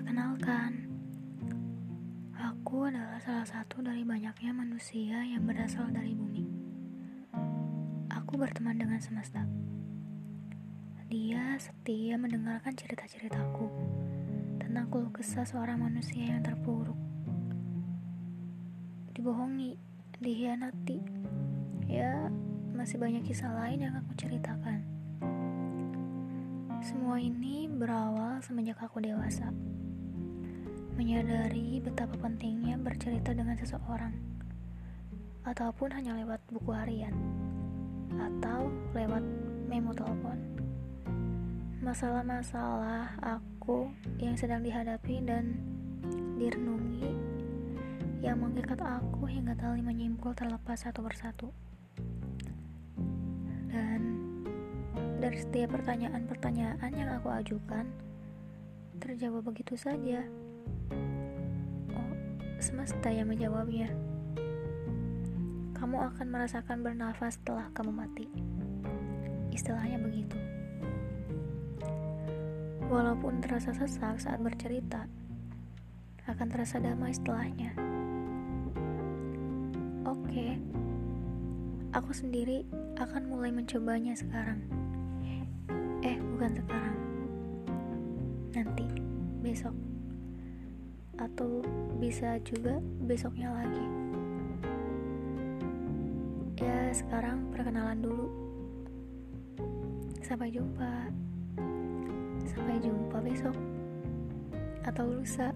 Perkenalkan, aku adalah salah satu dari banyaknya manusia yang berasal dari bumi. Aku berteman dengan semesta. Dia setia mendengarkan cerita-ceritaku tentang keluh kesah seorang manusia yang terpuruk. Dibohongi, dihianati, ya masih banyak kisah lain yang aku ceritakan. Semua ini berawal semenjak aku dewasa menyadari betapa pentingnya bercerita dengan seseorang, ataupun hanya lewat buku harian, atau lewat memo telepon. Masalah-masalah aku yang sedang dihadapi dan direnungi yang mengikat aku hingga tali menyimpul terlepas satu persatu. Dan dari setiap pertanyaan-pertanyaan yang aku ajukan, terjawab begitu saja semesta yang menjawabnya. Kamu akan merasakan bernafas setelah kamu mati. Istilahnya begitu. Walaupun terasa sesak saat bercerita, akan terasa damai setelahnya. Oke, aku sendiri akan mulai mencobanya sekarang. Eh, bukan sekarang. Nanti, besok atau bisa juga besoknya lagi. Ya, sekarang perkenalan dulu. Sampai jumpa. Sampai jumpa besok atau lusa.